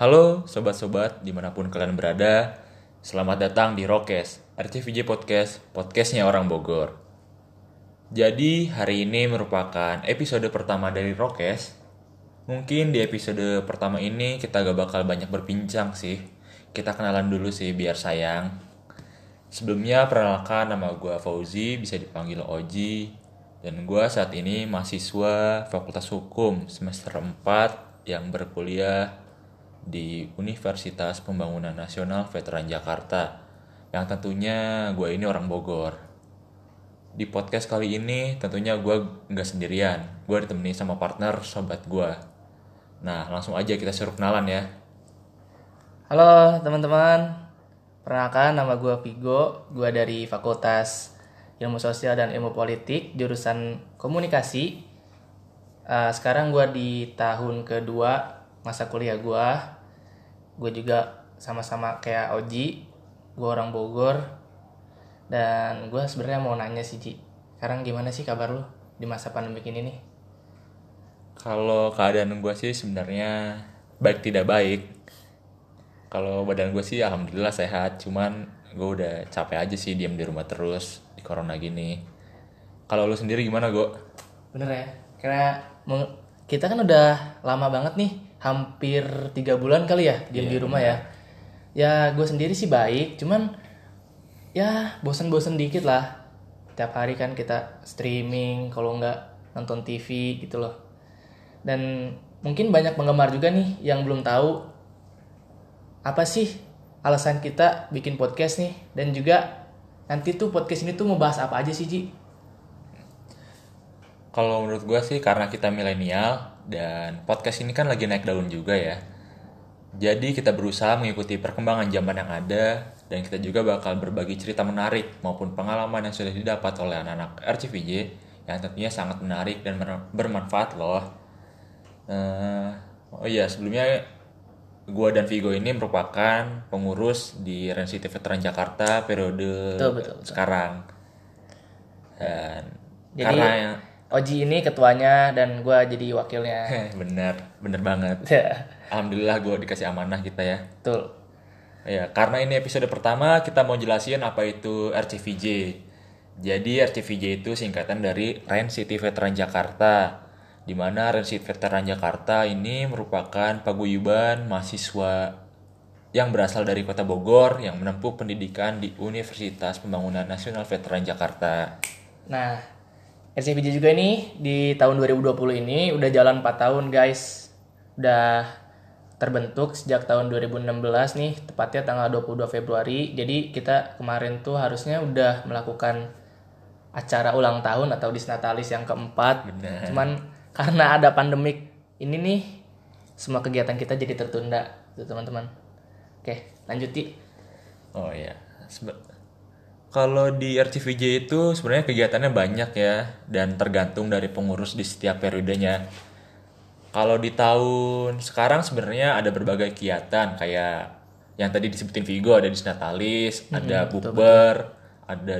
Halo sobat-sobat di mana pun kalian berada Selamat datang di Rokes RCVJ Podcast, podcastnya orang Bogor. Jadi hari ini merupakan episode pertama dari Rokes. Mungkin di episode pertama ini kita gak bakal banyak berbincang sih. Kita kenalan dulu sih biar sayang. Sebelumnya perkenalkan nama gue Fauzi, bisa dipanggil Oji Dan gue saat ini mahasiswa Fakultas Hukum semester 4 yang berkuliah di Universitas Pembangunan Nasional Veteran Jakarta yang tentunya gue ini orang Bogor. Di podcast kali ini tentunya gue nggak sendirian, gue ditemani sama partner sobat gue. Nah langsung aja kita suruh kenalan ya. Halo teman-teman, perkenalkan nama gue Vigo, gue dari Fakultas Ilmu Sosial dan Ilmu Politik, jurusan Komunikasi. Uh, sekarang gue di tahun kedua masa kuliah gue gue juga sama-sama kayak Oji gue orang Bogor dan gue sebenarnya mau nanya sih Ji sekarang gimana sih kabar lu di masa pandemi ini nih Kalau keadaan gue sih sebenarnya baik tidak baik. Kalau badan gue sih alhamdulillah sehat, cuman gue udah capek aja sih diam di rumah terus di corona gini. Kalau lu sendiri gimana gue? bener ya karena kita kan udah lama banget nih hampir tiga bulan kali ya diam Iya, di rumah ya ya gue sendiri sih baik cuman ya bosen-bosen dikit lah tiap hari kan kita streaming kalau nggak nonton TV gitu loh dan mungkin banyak penggemar juga nih yang belum tahu apa sih alasan kita bikin podcast nih dan juga nanti tuh podcast ini tuh mau bahas apa aja sih Ji? Kalau menurut gue sih karena kita milenial dan podcast ini kan lagi naik daun juga ya. Jadi kita berusaha mengikuti perkembangan zaman yang ada dan kita juga bakal berbagi cerita menarik maupun pengalaman yang sudah didapat oleh anak-anak RCVJ yang tentunya sangat menarik dan ber- bermanfaat loh. Eh, oh iya sebelumnya gue dan Vigo ini merupakan pengurus di Rensity Veteran Jakarta periode Betul, betul, betul. sekarang. Dan Jadi karena Oji ini ketuanya dan gue jadi wakilnya. Bener, bener banget. Alhamdulillah gue dikasih amanah kita ya. Betul. Ya, karena ini episode pertama kita mau jelasin apa itu RCVJ. Jadi RCVJ itu singkatan dari Ren City Veteran Jakarta. Di mana Ren City Veteran Jakarta ini merupakan paguyuban mahasiswa yang berasal dari Kota Bogor yang menempuh pendidikan di Universitas Pembangunan Nasional Veteran Jakarta. Nah, RCPJ juga ini di tahun 2020 ini udah jalan 4 tahun guys. Udah terbentuk sejak tahun 2016 nih, tepatnya tanggal 22 Februari. Jadi kita kemarin tuh harusnya udah melakukan acara ulang tahun atau disnatalis yang keempat. Benar. Cuman karena ada pandemik ini nih, semua kegiatan kita jadi tertunda, tuh teman-teman. Oke, lanjut Ti. Oh iya. Sebe- Kalau di RCVJ itu sebenarnya kegiatannya banyak ya dan tergantung dari pengurus di setiap periodenya. Kalau di tahun sekarang sebenarnya ada berbagai kegiatan kayak yang tadi disebutin Vigo ada Disnatalis, ada bukber, ada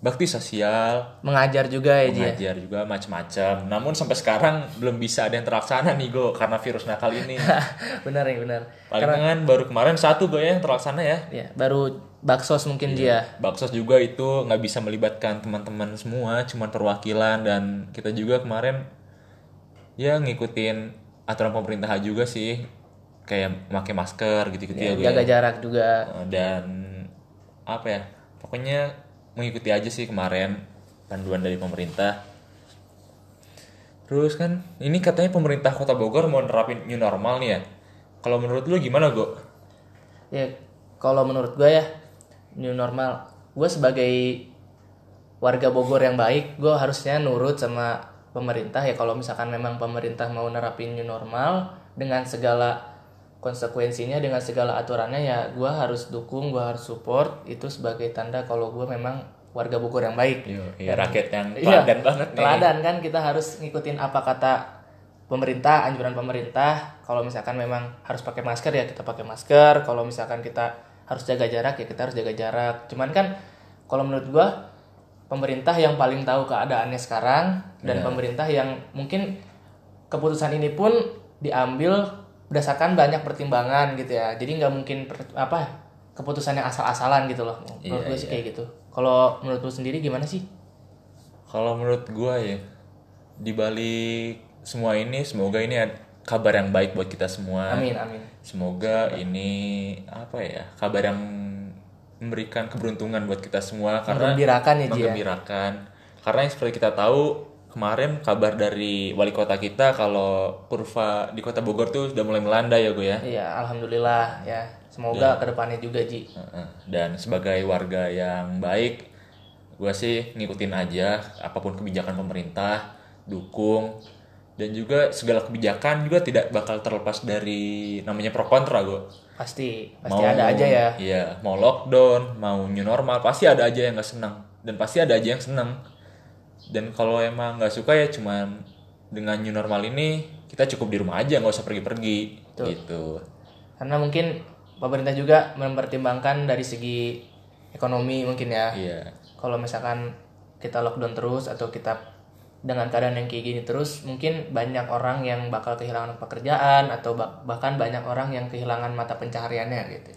bakti sosial, Mengajar juga ya ya? mengajar juga macam-macam. Namun sampai sekarang belum bisa ada yang terlaksana nih Go karena virus nakal ini. benar ya benar. Palingan baru kemarin satu Go ya yang terlaksana ya. Ya, baru baksos mungkin Iya. dia. Baksos juga itu nggak bisa melibatkan teman-teman semua, cuman perwakilan dan kita juga kemarin ya ngikutin aturan pemerintah juga sih, kayak memakai masker gitu-gitu ya, gue jaga ya. jarak juga. dan apa ya, pokoknya mengikuti aja sih kemarin panduan dari pemerintah. Terus kan ini katanya pemerintah Kota Bogor mau nerapin new normal nih ya. Kalau menurut lu gimana, Go? Ya, kalau menurut gue ya new normal. Gue sebagai warga Bogor yang baik, gue harusnya nurut sama pemerintah ya. Kalau misalkan memang pemerintah mau nerapin new normal dengan segala konsekuensinya, dengan segala aturannya ya, gue harus dukung, gue harus support. Itu sebagai tanda kalau gue memang warga Bogor yang baik. Iya, rakyat yang Iya, teladan banget nih. Teladan kan kita harus ngikutin apa kata pemerintah, anjuran pemerintah. Kalau misalkan memang harus pakai masker ya kita pakai masker. Kalau misalkan kita harus jaga jarak ya kita harus jaga jarak. Cuman kan kalau menurut gua pemerintah yang paling tahu keadaannya sekarang dan Iya. pemerintah yang mungkin keputusan ini pun diambil berdasarkan banyak pertimbangan gitu ya. Jadi nggak mungkin per- apa keputusan yang asal-asalan gitu loh. Menurut Iya, gue sih iya. kayak gitu. Kalau menurut lu sendiri gimana sih? Kalau menurut gua ya, di balik semua ini semoga ini ada kabar yang baik buat kita semua. amin amin. Semoga ini apa ya kabar yang memberikan keberuntungan buat kita semua. Karena Menggembirakan ya, Ji, ya? Karena yang seperti kita tahu kemarin kabar dari wali kota kita kalau kurva di kota Bogor tuh sudah mulai melanda ya gue ya. iya alhamdulillah ya semoga ke depannya juga Ji. Dan sebagai warga yang baik, gue sih ngikutin aja apa pun kebijakan pemerintah, dukung dan juga segala kebijakan juga tidak bakal terlepas dari namanya pro kontra gue. pasti pasti ada aja ya Iya, mau lockdown, mau new normal, pasti ada aja yang nggak senang dan pasti ada aja yang senang. Dan kalau emang nggak suka ya cuman dengan new normal ini kita cukup di rumah aja nggak usah pergi-pergi gitu. karena mungkin pemerintah juga mempertimbangkan dari segi ekonomi mungkin ya Iya. kalau misalkan kita lockdown terus atau kita dengan keadaan yang kayak gini terus mungkin banyak orang yang bakal kehilangan pekerjaan atau bah- bahkan banyak orang yang kehilangan mata pencahariannya gitu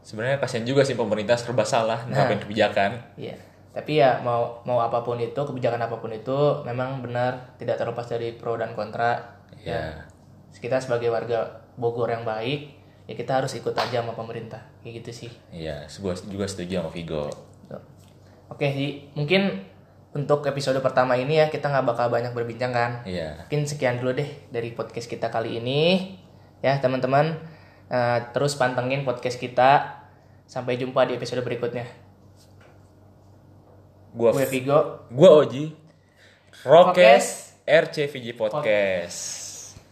Sebenarnya kasihan juga sih pemerintah serba salah nerapin kebijakan. iya tapi ya mau mau apa pun itu kebijakan apa pun itu memang benar tidak terlepas dari pro dan kontra Iya. kita sebagai warga Bogor yang baik ya kita harus ikut aja sama pemerintah kayak gitu sih Iya, gua juga setuju sama Vigo. Oke sih, mungkin untuk episode pertama ini ya kita nggak bakal banyak berbincang kan. Iya. Mungkin sekian dulu deh dari podcast kita kali ini. Ya teman-teman, Eh, terus pantengin podcast kita. Sampai jumpa di episode berikutnya. Gua Gue Vigo. gua Oji. Rokes Rokes. RCVJ Podcast.